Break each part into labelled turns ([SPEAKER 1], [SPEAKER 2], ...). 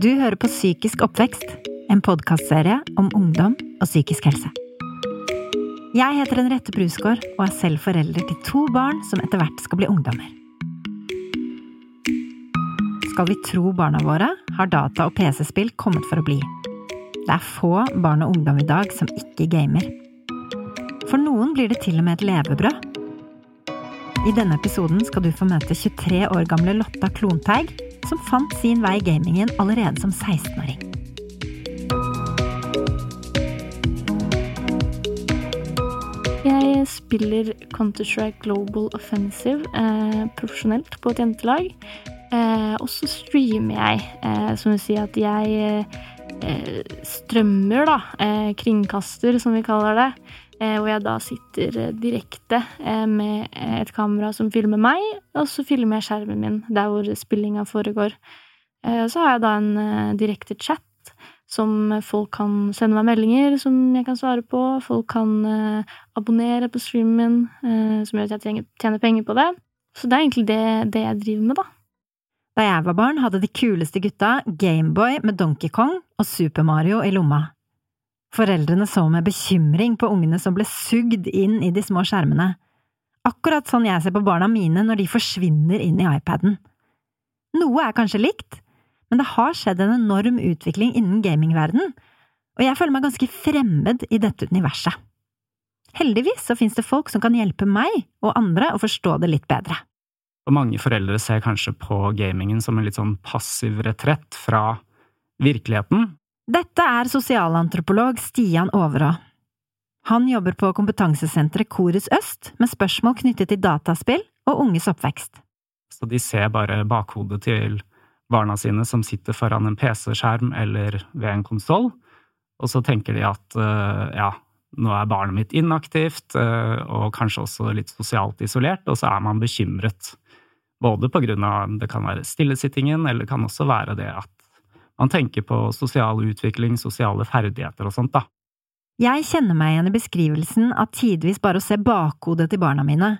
[SPEAKER 1] Du hører på Psykisk oppvekst, en podkastserie om ungdom og psykisk helse. Jeg heter Henriette Brusgaard og er selv forelder til to barn som etter hvert skal bli ungdommer. Skal vi tro barna våre, har data- og PC-spill kommet for å bli. Det er få barn og ungdom i dag som ikke gamer. For noen blir det til og med et levebrød. I denne episoden skal du få møte 23 år gamle Lotta Klonteig, som fant sin vei i gamingen allerede som 16-åring.
[SPEAKER 2] Jeg spiller Counter-Strike Global Offensive eh, profesjonelt på et jentelag. Eh, og så streamer jeg, eh, som vil si at jeg eh, strømmer, da. Eh, kringkaster, som vi kaller det. Eh, hvor jeg da sitter direkte med et kamera som filmer meg, og så filmer jeg skjermen min der hvor spillinga foregår. Så har jeg da en direkte chat som folk kan sende meg meldinger som jeg kan svare på. Folk kan abonnere på streamen min, som gjør at jeg tjener penger på det. Så det er egentlig det, det, jeg driver med, da.
[SPEAKER 1] Da jeg var barn, hadde de kuleste gutta Gameboy med Donkey Kong og Super Mario i lomma. Foreldrene så med bekymring på ungene som ble sugd inn i de små skjermene. Akkurat sånn jeg ser på barna mine når de forsvinner inn i iPaden. Noe er kanskje likt, men det har skjedd en enorm utvikling innen gamingverdenen, og jeg føler meg ganske fremmed i dette universet. Heldigvis så finnes det folk som kan hjelpe meg og andre å forstå det litt bedre.
[SPEAKER 3] Og mange foreldre ser kanskje på gamingen som en litt sånn passiv retrett fra virkeligheten.
[SPEAKER 1] Dette er sosialantropolog Stian Overå. Han jobber på kompetansesenteret Korus Øst med spørsmål knyttet til dataspill og unges oppvekst.
[SPEAKER 3] Så de ser bare bakhodet til barna sine som sitter foran en PC-skjerm eller ved en konsoll, og så tenker de at eh, ja, nå er barnet mitt inaktivt eh, og kanskje også litt sosialt isolert, og så er man bekymret. Både på grunn av det kan være stillesittingen, eller det kan også være det at man tenker på sosial utvikling, sosiale ferdigheter og sånt, da.
[SPEAKER 1] Jeg kjenner meg igjen i beskrivelsen av tidvis bare å se bakhodet til barna mine,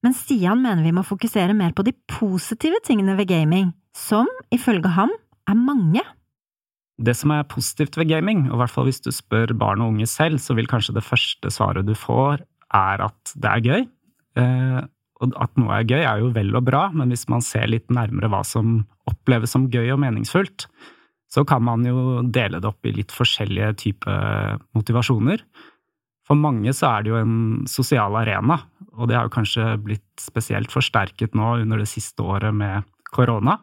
[SPEAKER 1] men Stian mener vi må fokusere mer på de positive tingene ved gaming, som, ifølge ham, er mange.
[SPEAKER 3] Det som er positivt ved gaming, og i hvert fall hvis du spør barn og unge selv, så vil kanskje det første svaret du får, er at det er gøy. Eh, og at noe er gøy, er jo vel og bra, men hvis man ser litt nærmere hva som oppleves som gøy og meningsfullt, så kan man jo dele det opp i litt forskjellige typer motivasjoner. For mange så er det jo en sosial arena, og det har jo kanskje blitt spesielt forsterket nå under det siste året med korona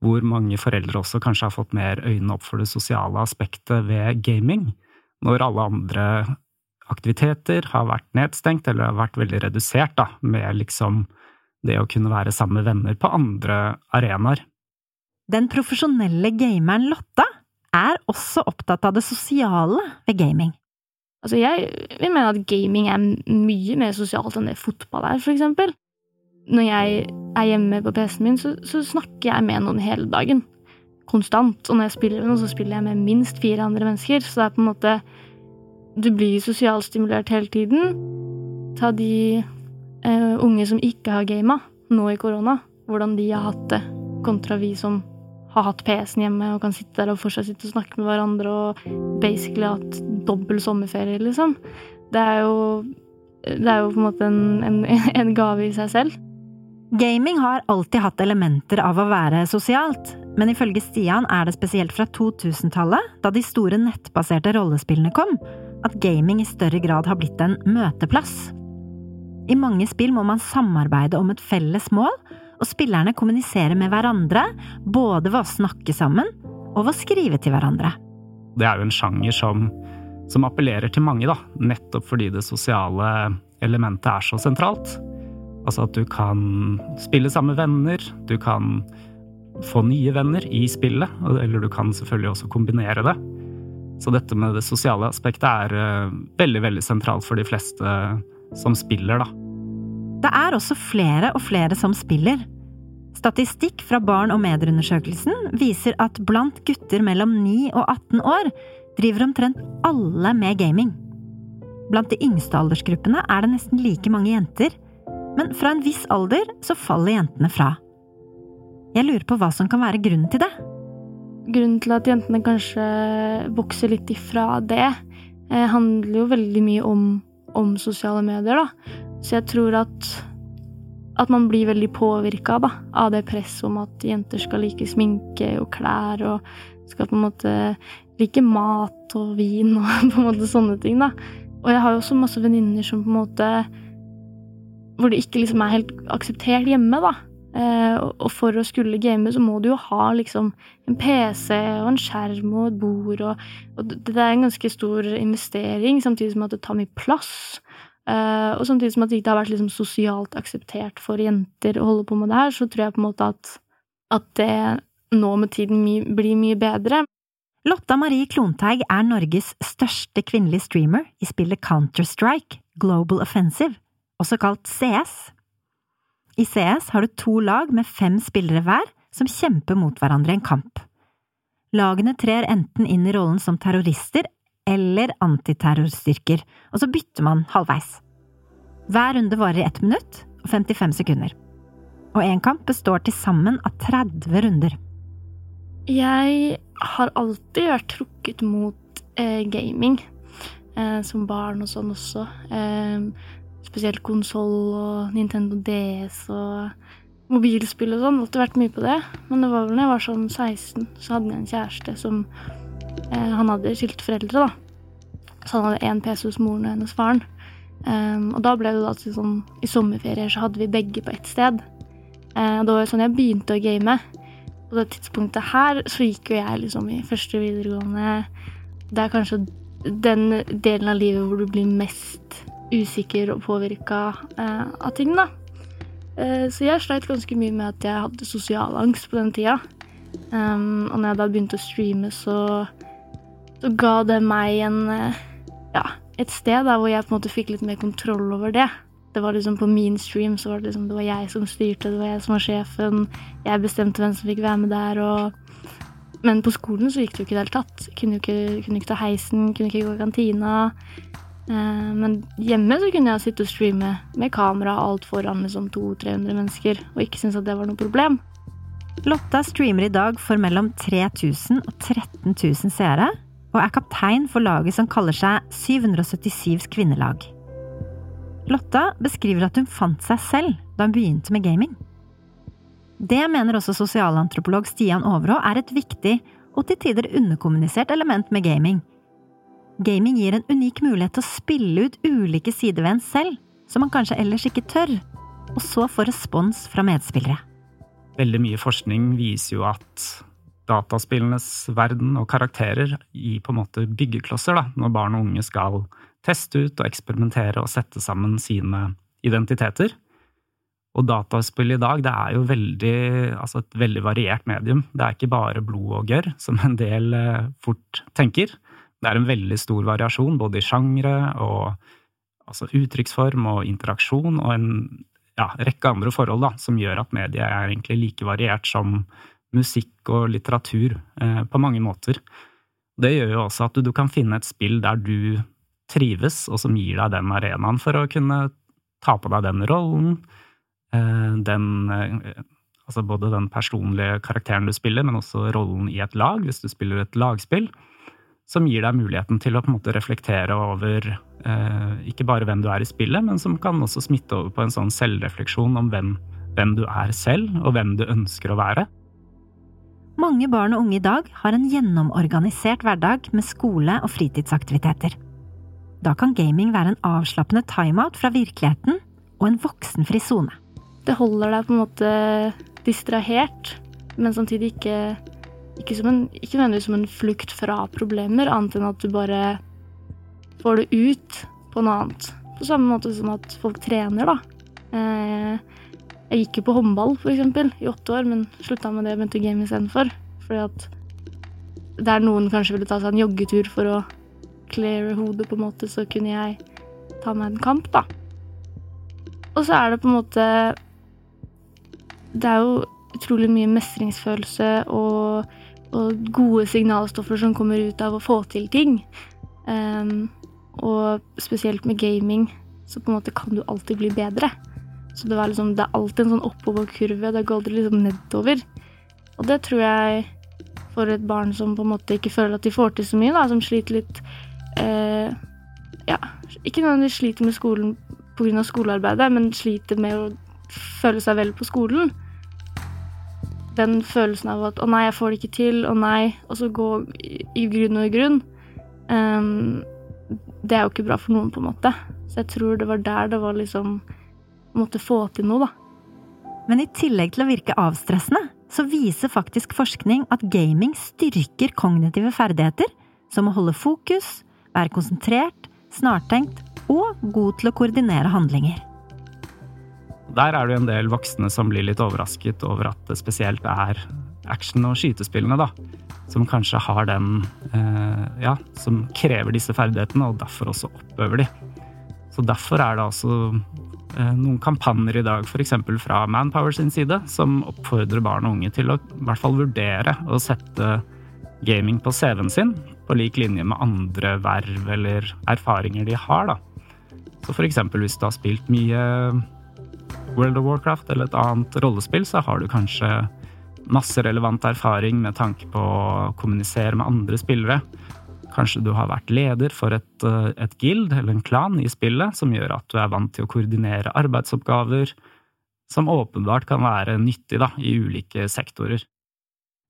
[SPEAKER 3] hvor mange foreldre også kanskje har fått mer øynene opp for det sosiale aspektet ved gaming, når alle andre aktiviteter har vært nedstengt eller har vært veldig redusert, da, med liksom det å kunne være sammen med venner på andre arenaer.
[SPEAKER 1] Den profesjonelle gameren Lotta er også opptatt av det sosiale ved gaming.
[SPEAKER 2] Altså, jeg vil mene at gaming er mye mer sosialt enn det fotball er, for eksempel når jeg er hjemme på PC-en min, så, så, snakker jeg med noen hele dagen. Konstant. Og når jeg spiller med noen, så spiller jeg med minst fire andre mennesker. Så det er på en måte Du blir sosialt stimulert hele tiden. Ta de uh, unge som ikke har gama nå i korona, hvordan de har hatt det, kontra vi som har hatt PC-en hjemme og kan sitte der og fortsatt sitte og snakke med hverandre og basically hatt dobbel sommerferie, liksom. Det er jo det er jo på en måte en, en, en gave i seg selv.
[SPEAKER 1] Gaming har alltid hatt elementer av å være sosialt, men ifølge Stian er det spesielt fra 2000-tallet, da de store nettbaserte rollespillene kom, at gaming i større grad har blitt en møteplass. I mange spill må man samarbeide om et felles mål, og spillerne kommuniserer med hverandre, både ved å snakke sammen og ved å skrive til hverandre.
[SPEAKER 3] Det er jo en sjanger som, som appellerer til mange, da, nettopp fordi det sosiale elementet er så sentralt. Altså at du kan spille sammen med venner, du kan få nye venner i spillet, eller du kan selvfølgelig også kombinere det. Så dette med det sosiale aspektet er uh, veldig, veldig sentralt for de fleste som spiller, da.
[SPEAKER 1] Det er også flere og flere som spiller. Statistikk fra Barn- og medieundersøkelsen viser at blant gutter mellom 9 og 18 år driver omtrent alle med gaming. Blant de yngste aldersgruppene er det nesten like mange jenter, men fra en viss alder så faller jentene fra. Jeg lurer på hva som kan være grunnen til det?
[SPEAKER 2] grunnen til at jentene kanskje vokser litt ifra det, eh, handler jo veldig mye om, om sosiale medier, da. Så jeg tror at at man blir veldig påvirka av det presset om at jenter skal like sminke og klær og skal på en måte like mat og vin og på en måte sånne ting, da. Og jeg har jo også masse venninner som på en måte Hvor det ikke liksom er helt akseptert hjemme, da. Eh, og for å skulle game så må du jo ha liksom en PC og en skjerm og et bord og, og Det er en ganske stor investering, samtidig som at det tar mye plass. Uh, og samtidig som at det ikke har vært liksom sosialt akseptert for jenter å holde på med det her, så tror jeg på en måte at, at det nå med tiden my blir mye bedre.
[SPEAKER 1] Lotta Marie Klonteig er Norges største kvinnelige streamer i spillet Counter-Strike Global Offensive, også kalt CS. I CS har du to lag med fem spillere hver som kjemper mot hverandre i en kamp. Lagene trer enten inn i rollen som terrorister eller antiterrorstyrker, og så bytter man halvveis. Hver runde varer i ett minutt og 55 sekunder. Og én kamp består til sammen av 30 runder.
[SPEAKER 2] Jeg har alltid vært trukket mot eh, gaming. Eh, som barn og sånn også. Eh, spesielt konsoll og Nintendo DS og mobilspill og sånn. Alltid vært mye på det. Men det var vel da jeg var sånn 16, så hadde jeg en kjæreste som han hadde skilte foreldre, da. Så han hadde én PC hos moren og hennes faren. Um, og da ble det da til sånn I sommerferier så hadde vi begge på ett sted. Uh, det var jo sånn jeg begynte å game. På det tidspunktet her så gikk jo jeg liksom i første videregående. Det er kanskje den delen av livet hvor du blir mest usikker og påvirka uh, av ting, da. Uh, så jeg sleit ganske mye med at jeg hadde sosial angst på den tida. Um, og når jeg da begynte å streame, så så ga det meg en eh, Ja, et sted da, hvor jeg på en måte fikk litt mer kontroll over det. Det var liksom På min stream så var det liksom Det var jeg som styrte, det var jeg som var sjefen. Jeg bestemte hvem som fikk være med der, og Men på skolen så gikk det jo ikke i det hele tatt. Kunne ikke, kunne ikke ta heisen, kunne ikke gå i kantina. Eh, men hjemme så kunne jeg sitte og streame med kamera alt foran liksom 200-300 mennesker, og ikke synes at det var noe problem.
[SPEAKER 1] Lotta streamer i dag for mellom 3000 og 13 000 seere, og er kaptein for laget som kaller seg 777s kvinnelag. Lotta beskriver at hun fant seg selv da hun begynte med gaming. Det mener også sosialantropolog Stian Overå er et viktig og til tider underkommunisert element med gaming. Gaming gir en unik mulighet til å spille ut ulike sider ved en selv, som man kanskje ellers ikke tør, og så få respons fra medspillere.
[SPEAKER 3] Veldig mye forskning viser jo at dataspillenes verden og karakterer i på en måte byggeklosser, da, når barn og unge skal teste ut og eksperimentere og sette sammen sine identiteter. Og dataspill i dag det er jo veldig, altså et veldig variert medium. Det er ikke bare blod og gørr, som en del eh, fort tenker. Det er en veldig stor variasjon både i sjangre og altså uttrykksform og interaksjon og en ja, rekke andre forhold da, som gjør at mediet er egentlig like variert som musikk og litteratur eh, på mange måter. Det gjør jo også at du, kan finne et spill der du trives, og som gir deg den arenaen for å kunne ta på deg den rollen. Eh, den eh, Altså både den personlige karakteren du spiller, men også rollen i et lag, hvis du spiller et lagspill. Som gir deg muligheten til å på en måte reflektere over eh, ikke bare hvem du er i spillet, men som kan også smitte over på en sånn selvrefleksjon om hvem, hvem du er selv, og hvem du ønsker å være.
[SPEAKER 1] Mange barn og unge i dag har en gjennomorganisert hverdag med skole og fritidsaktiviteter. Da kan gaming være en avslappende timeout fra virkeligheten og en voksenfri sone.
[SPEAKER 2] Det holder deg på en måte distrahert, men samtidig ikke, ikke, en, ikke nødvendigvis som en flukt fra problemer, annet enn at du bare får det ut på noe annet. På samme måte som at folk trener, da. Eh, jeg gikk jo på håndball for eksempel, i åtte år, men slutta med det og begynte å game istedenfor. Fordi at der noen kanskje ville ta seg en joggetur for å cleare hodet, på en måte, så kunne jeg ta meg en kamp, da. Og så er det på en måte Det er jo utrolig mye mestringsfølelse og, og gode signalstoffer som kommer ut av å få til ting. Um, og spesielt med gaming, så på en måte kan du alltid bli bedre. Så det, liksom, det er alltid en sånn oppoverkurve. Det går aldri liksom nedover. Og det tror jeg, for et barn som på en måte ikke føler at de får til så mye, da, som sliter litt eh, Ja, ikke nødvendigvis sliter med skolen pga. skolearbeidet, men sliter med å føle seg vel på skolen. Den følelsen av at 'å nei, jeg får det ikke til', 'å nei', og så gå i, i grunn og i grunn. Um, det er jo ikke bra for noen, på en måte. Så jeg tror det var der det var liksom Måtte få til noe, da.
[SPEAKER 1] Men i tillegg til å virke avstressende, så viser faktisk forskning at gaming styrker kognitive ferdigheter, som å holde fokus, være konsentrert, snartenkt og god til å koordinere handlinger.
[SPEAKER 3] Der er det en del voksne som blir litt overrasket over at det spesielt er action- og skytespillene, da. Som kanskje har den eh, Ja, som krever disse ferdighetene, og derfor også oppøver de. Så derfor er det altså noen kampanjer i dag, f.eks. fra Manpower sin side, som oppfordrer barn og unge til å i hvert fall vurdere å sette gaming på CV-en sin, på lik linje med andre verv eller erfaringer de har, da. Så eksempel hvis du har spilt mye World of Warcraft eller et annet rollespill, så har du kanskje masse relevant erfaring med tanke på å kommunisere med andre spillere. Kanskje du har vært leder for et, eh, et guild eller en klan i spillet, som gjør at du er vant til å koordinere arbeidsoppgaver, som åpenbart kan være nyttig da, i ulike sektorer.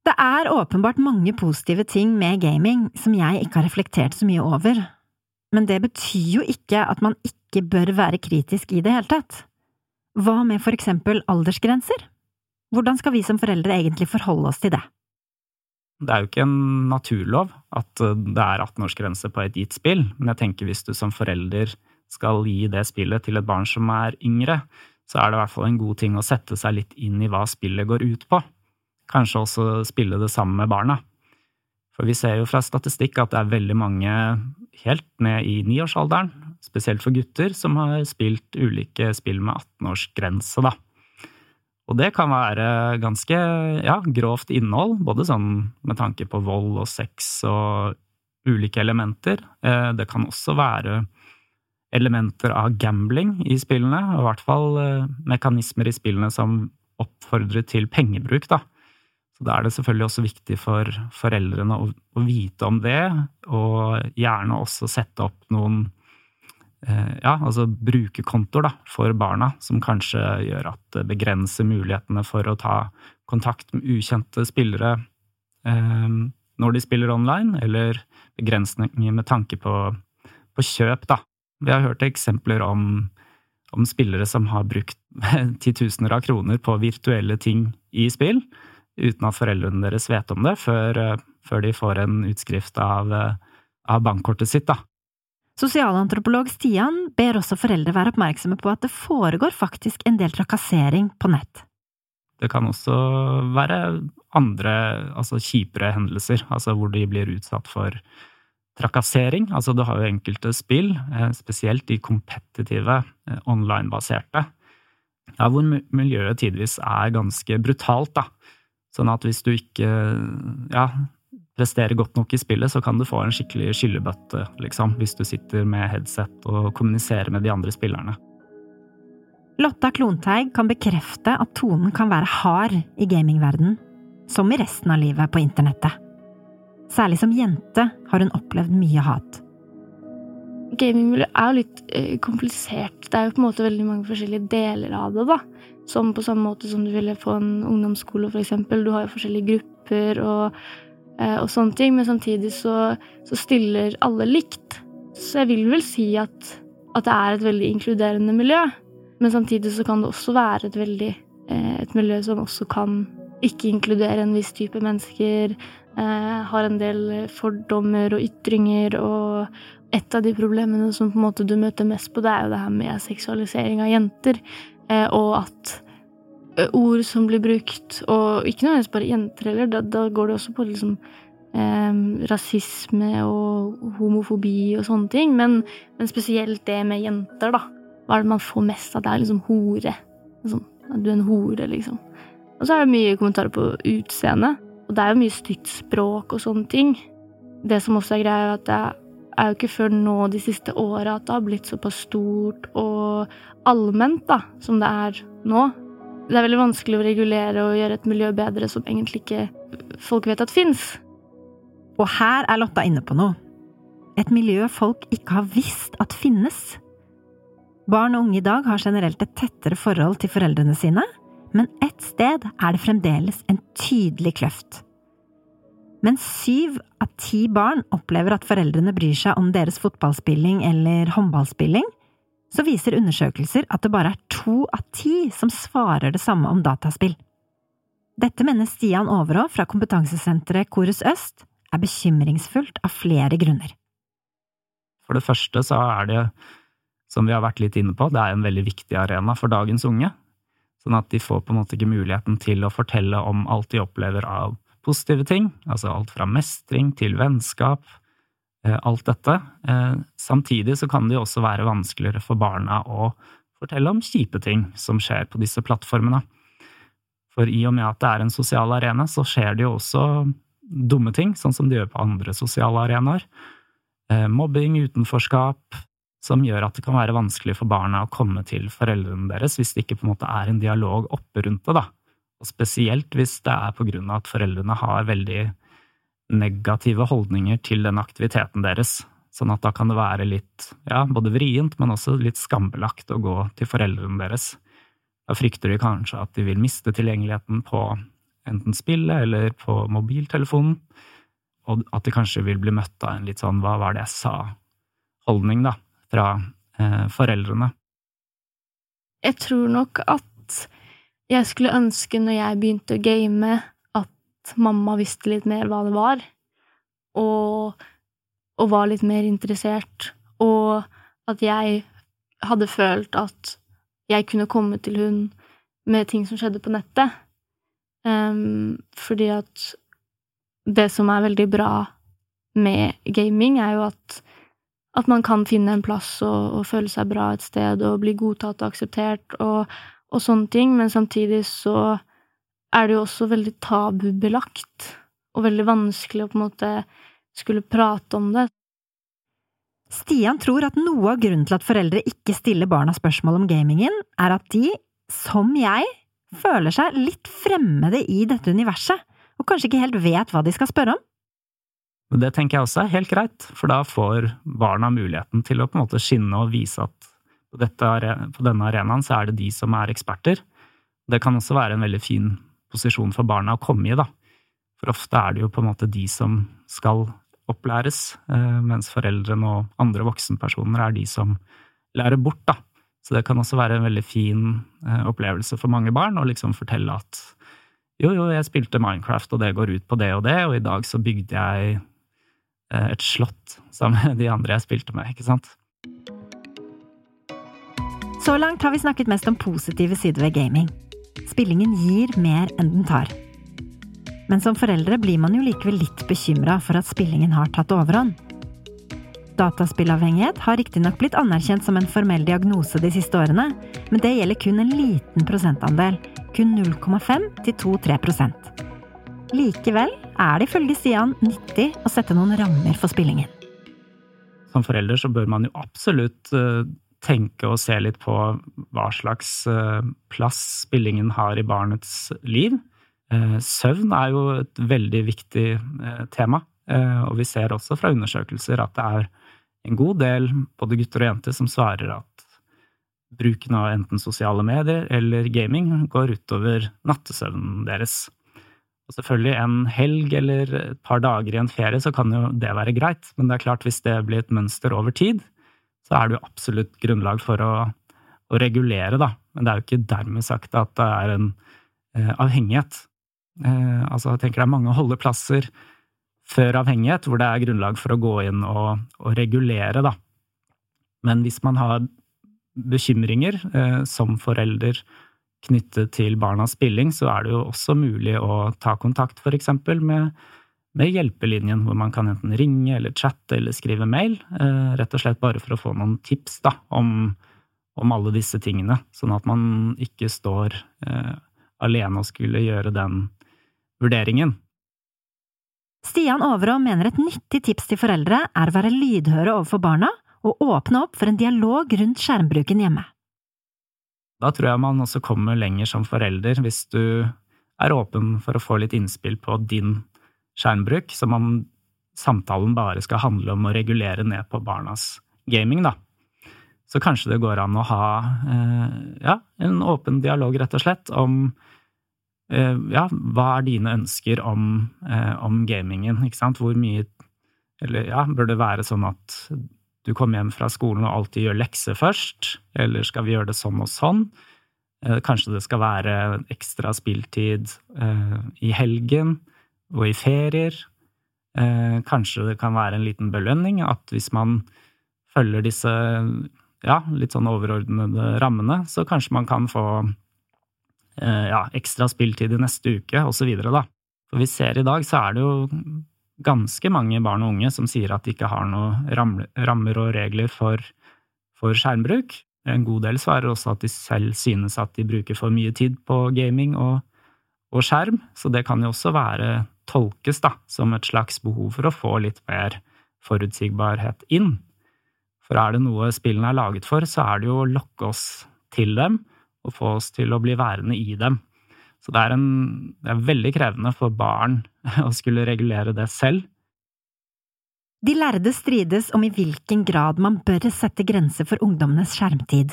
[SPEAKER 1] Det er åpenbart mange positive ting med gaming som jeg ikke har reflektert så mye over, men det betyr jo ikke at man ikke bør være kritisk i det hele tatt. Hva med for eksempel aldersgrenser? Hvordan skal vi som foreldre egentlig forholde oss til det?
[SPEAKER 3] Det er jo ikke en naturlov at eh, det er 18-årsgrense på et gitt spill, men jeg tenker hvis du som forelder skal gi det spillet til et barn som er yngre, så er det i hvert fall en god ting å sette seg litt inn i hva spillet går ut på. Kanskje også spille det sammen med barna. For vi ser jo fra statistikk at det er veldig mange helt ned i niårsalderen, spesielt for gutter, som har spilt ulike spill med 18-årsgrense, da. Og det kan være ganske ja, grovt innhold, både sånn med tanke på vold og sex og ulike elementer. Eh, det kan også være elementer av gambling i spillene, og i hvert fall eh, mekanismer i spillene som oppfordrer til pengebruk, da. Så da er det selvfølgelig også viktig for foreldrene å, å vite om det, og gjerne også sette opp noen ja, altså brukerkontoer da, for barna, som kanskje gjør at det begrenser mulighetene for å ta kontakt med ukjente spillere eh, når de spiller online, eller begrensninger med tanke på, på kjøp, da. Vi har hørt eksempler om, om spillere som har brukt titusener av kroner på virtuelle ting i spill, uten at foreldrene deres vet om det, før, eh, før de får en utskrift av, eh, av bankkortet sitt. da.
[SPEAKER 1] Sosialantropolog Stian ber også foreldre være oppmerksomme på at det foregår faktisk en del trakassering på nett.
[SPEAKER 3] Det kan også være andre, altså kjipere hendelser, altså hvor de blir utsatt for trakassering. Altså du har jo enkelte spill, eh, spesielt de kompetitive, online-baserte, ja, hvor miljøet tidvis er ganske brutalt, da. Sånn at hvis du ikke ja, presterer godt nok i spillet, så kan du få en skikkelig skyllebøtte, liksom, hvis du sitter med headset og kommuniserer med de andre spillerne.
[SPEAKER 1] Lotta Klonteig kan bekrefte at tonen kan være hard i gamingverdenen, som i resten av livet på internettet. Særlig som jente har hun opplevd mye hat.
[SPEAKER 2] Gamingmiljøet er jo litt eh, komplisert. Det er jo på en måte veldig mange forskjellige deler av det, da. Som på samme måte som du ville få en ungdomsskole, for eksempel. Du har jo forskjellige grupper og, og sånne ting, men samtidig så, så, stiller alle likt. Så jeg vil vel si at, at, det er et veldig inkluderende miljø. Men samtidig så kan det også være et veldig eh, et miljø som også kan ikke inkludere en viss type mennesker. Eh, har en del fordommer og ytringer og, et av de problemene som på en måte du møter mest på, det er jo det her med seksualisering av jenter. Eh, og at eh, ord som blir brukt, og ikke nødvendigvis bare jenter heller, da, da, går det også på liksom eh, rasisme og homofobi og sånne ting. Men, men, spesielt det med jenter, da. Hva er det man får mest av? Det er liksom hore. Sånn, du er en hore, liksom. Og så er det mye kommentarer på utseende. Og det er jo mye stygt språk og sånne ting. Det som også er greia, er at det er jo ikke før nå de siste åra at det har blitt såpass stort og allment da, som det er nå. Det er veldig vanskelig å regulere og gjøre et miljø bedre som egentlig ikke folk vet at fins.
[SPEAKER 1] Og her er Lotta inne på noe. Et miljø folk ikke har visst at finnes. Barn og unge i dag har generelt et tettere forhold til foreldrene sine, men ett sted er det fremdeles en tydelig kløft. Men syv av ti barn opplever at foreldrene bryr seg om deres fotballspilling eller håndballspilling, så viser undersøkelser at det bare er to av ti som svarer det samme om dataspill. Dette mener Stian Overå fra kompetansesenteret Korus Øst er bekymringsfullt av flere grunner.
[SPEAKER 3] For det første så er det, som vi har vært litt inne på, det er en veldig viktig arena for dagens unge. Sånn at de får på en måte ikke muligheten til å fortelle om alt de opplever av positive ting, altså alt fra mestring til vennskap, alt dette. Eh, samtidig så kan det jo også være vanskeligere for barna å fortelle om kjipe ting som skjer på disse plattformene. For i og med at det er en sosial arena, så skjer det jo også dumme ting, sånn som det gjør på andre sosiale arenaer. Eh, mobbing, utenforskap, som gjør at det kan være vanskelig for barna å komme til foreldrene deres hvis det ikke på en måte er en dialog oppe rundt det, da. Og spesielt hvis det er på grunn av at foreldrene har veldig negative holdninger til den aktiviteten deres. Sånn at da kan det være litt, ja, både vrient, men også litt skambelagt å gå til foreldrene deres. Da frykter de kanskje at de vil miste tilgjengeligheten på enten spillet eller på mobiltelefonen, og at de kanskje vil bli møtt av en litt sånn hva var det jeg sa-holdning, da, fra eh, foreldrene.
[SPEAKER 2] Jeg tror nok at jeg skulle ønske når jeg begynte å game, mamma visste litt mer hva det var, og, og var litt mer interessert, og at jeg hadde følt at jeg kunne komme til hun med ting som skjedde på nettet. Um, fordi at det som er veldig bra med gaming, er jo at, at man kan finne en plass og, og, føle seg bra et sted og bli godtatt og akseptert og, og sånne ting, men samtidig så er det jo også veldig tabubelagt og veldig vanskelig å på en måte skulle prate om det.
[SPEAKER 1] Stian tror at noe av grunnen til at foreldre ikke stiller barna spørsmål om gamingen, er at de, som jeg, føler seg litt fremmede i dette universet, og kanskje ikke helt vet hva de skal spørre om.
[SPEAKER 3] Det tenker jeg også er helt greit, for da får barna muligheten til å på en måte skinne og vise at på, dette, på denne arenaen så er det de som er eksperter. Det kan også være en veldig fin posisjon for barna å komme i, da. For ofte er det jo på en måte de som skal opplæres, eh, mens foreldrene og andre voksenpersoner er de som lærer bort, da. Så det kan også være en veldig fin eh, opplevelse for mange barn å liksom fortelle at jo, jo, jeg spilte Minecraft, og det går ut på det og det, og i dag så bygde jeg eh, et slott sammen med de andre jeg spilte med, ikke sant?
[SPEAKER 1] Så langt har vi snakket mest om positive sider ved gaming. Spillingen gir mer enn den tar. Men som foreldre blir man jo likevel litt bekymra for at spillingen har tatt overhånd. Dataspillavhengighet har riktignok blitt anerkjent som en formell diagnose de siste årene, men det gjelder kun en liten prosentandel, kun 0,5 til 2-3% Likevel er det ifølge Stian nyttig å sette noen rammer for spillingen.
[SPEAKER 3] Som forelder så bør man jo absolutt eh, tenke og se litt på hva slags eh, plass spillingen har i barnets liv. Eh, søvn er jo et veldig viktig eh, tema, og vi ser også fra undersøkelser at det er en god del både gutter og jenter som svarer at bruken av enten sosiale medier eller gaming går utover nattesøvnen deres. Og selvfølgelig, en helg eller et par dager i en ferie, så kan jo det være greit, men det er klart, hvis det blir et mønster over tid, så er det jo absolutt grunnlag for å, å regulere, da. Men det er jo ikke dermed sagt at det er en eh, avhengighet. Eh, altså, jeg tenker det er mange holdeplasser før avhengighet hvor det er grunnlag for å gå inn og, og regulere, da. Men hvis man har bekymringer eh, som forelder knyttet til barnas spilling, så er det jo også mulig å ta kontakt for eksempel med, med hjelpelinjen, hvor man kan enten ringe eller chatte eller skrive mail, eh, rett og slett bare for å få noen tips da, om, om alle disse tingene, sånn at man ikke står eh, alene og skulle gjøre den vurderingen.
[SPEAKER 1] Stian Overå mener et nyttig tips til foreldre er å være lydhøre overfor barna og åpne opp for en dialog rundt skjermbruken hjemme.
[SPEAKER 3] Da tror jeg man også kommer lenger som forelder hvis du er åpen for å få litt innspill på din skjermbruk, som om samtalen bare skal handle om å regulere ned på barnas gaming, da. Så kanskje det går an å ha eh, ja, en åpen dialog, rett og slett, om eh, ja, hva er dine ønsker om, eh, om gamingen, ikke sant? Hvor mye Eller ja, bør det være sånn at du kommer hjem fra skolen og alltid gjør lekser først, eller skal vi gjøre det sånn og sånn? Kanskje det skal være ekstra spilltid i helgen og i ferier. Kanskje det kan være en liten belønning at hvis man følger disse ja, litt sånn overordnede rammene, så kanskje man kan få eh, ja, ekstra spilltid i neste uke, videre, da. For vi ser i dag, så er det jo ganske mange barn og unge som sier at de ikke har noen rammer og regler for, for skjermbruk. En god del svarer også at de selv synes at de bruker for mye tid på gaming og, og skjerm, så det kan jo også være tolkes da, som et slags behov for å få litt mer forutsigbarhet inn. For er det noe spillene er laget for, så er det jo å lokke oss til dem og få oss til å bli værende i dem. Så det er, en, det er veldig krevende for barn å skulle regulere det selv.
[SPEAKER 1] De lærde strides om i hvilken grad man bør sette grenser for ungdommenes skjermtid.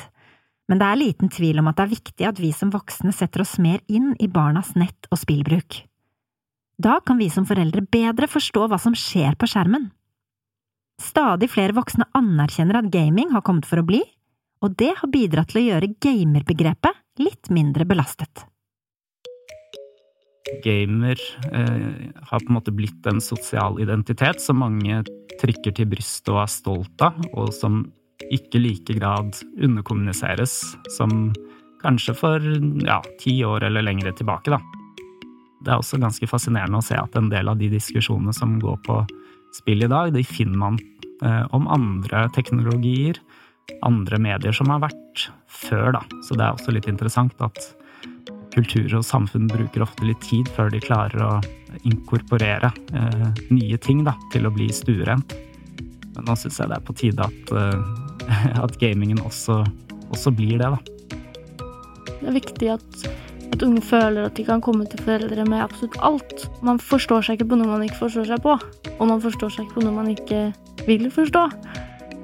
[SPEAKER 1] Men det er liten tvil om at det er viktig at vi som voksne setter oss mer inn i barnas nett- og spillbruk. Da kan vi som foreldre bedre forstå hva som skjer på skjermen. Stadig flere voksne anerkjenner at gaming har kommet for å bli, og det har bidratt til å gjøre gamerbegrepet litt mindre belastet.
[SPEAKER 3] Gamer eh, har på en måte blitt en sosial identitet som mange trykker til brystet og er stolt av, og som ikke like grad underkommuniseres som kanskje for ja, ti år eller lengre tilbake, da. Det er også ganske fascinerende å se at en del av de diskusjonene som går på spill i dag, de finner man eh, om andre teknologier, andre medier som har vært før, da. Så det er også litt interessant at kultur og samfunn bruker ofte litt tid før de klarer å inkorporere eh, nye ting da, til å bli stuerent. Men nå syns jeg det er på tide at, eh, at gamingen også, også blir det, da.
[SPEAKER 2] Det er viktig at at unge føler at de kan komme til foreldre med absolutt alt. Man forstår seg ikke på noe man ikke forstår seg på, og man forstår seg ikke på noe man ikke vil forstå.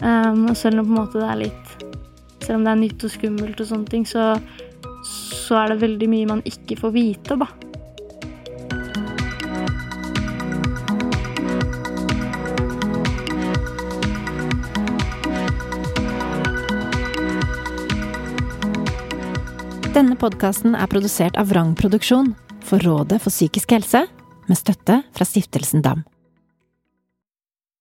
[SPEAKER 2] Um, selv om på en måte det er litt Selv om det er nytt og skummelt og sånne ting, så, så er det veldig mye man ikke får vite, da.
[SPEAKER 1] Denne podkasten er produsert av Vrang Produksjon for Rådet for psykisk helse, med støtte fra Stiftelsen DAM.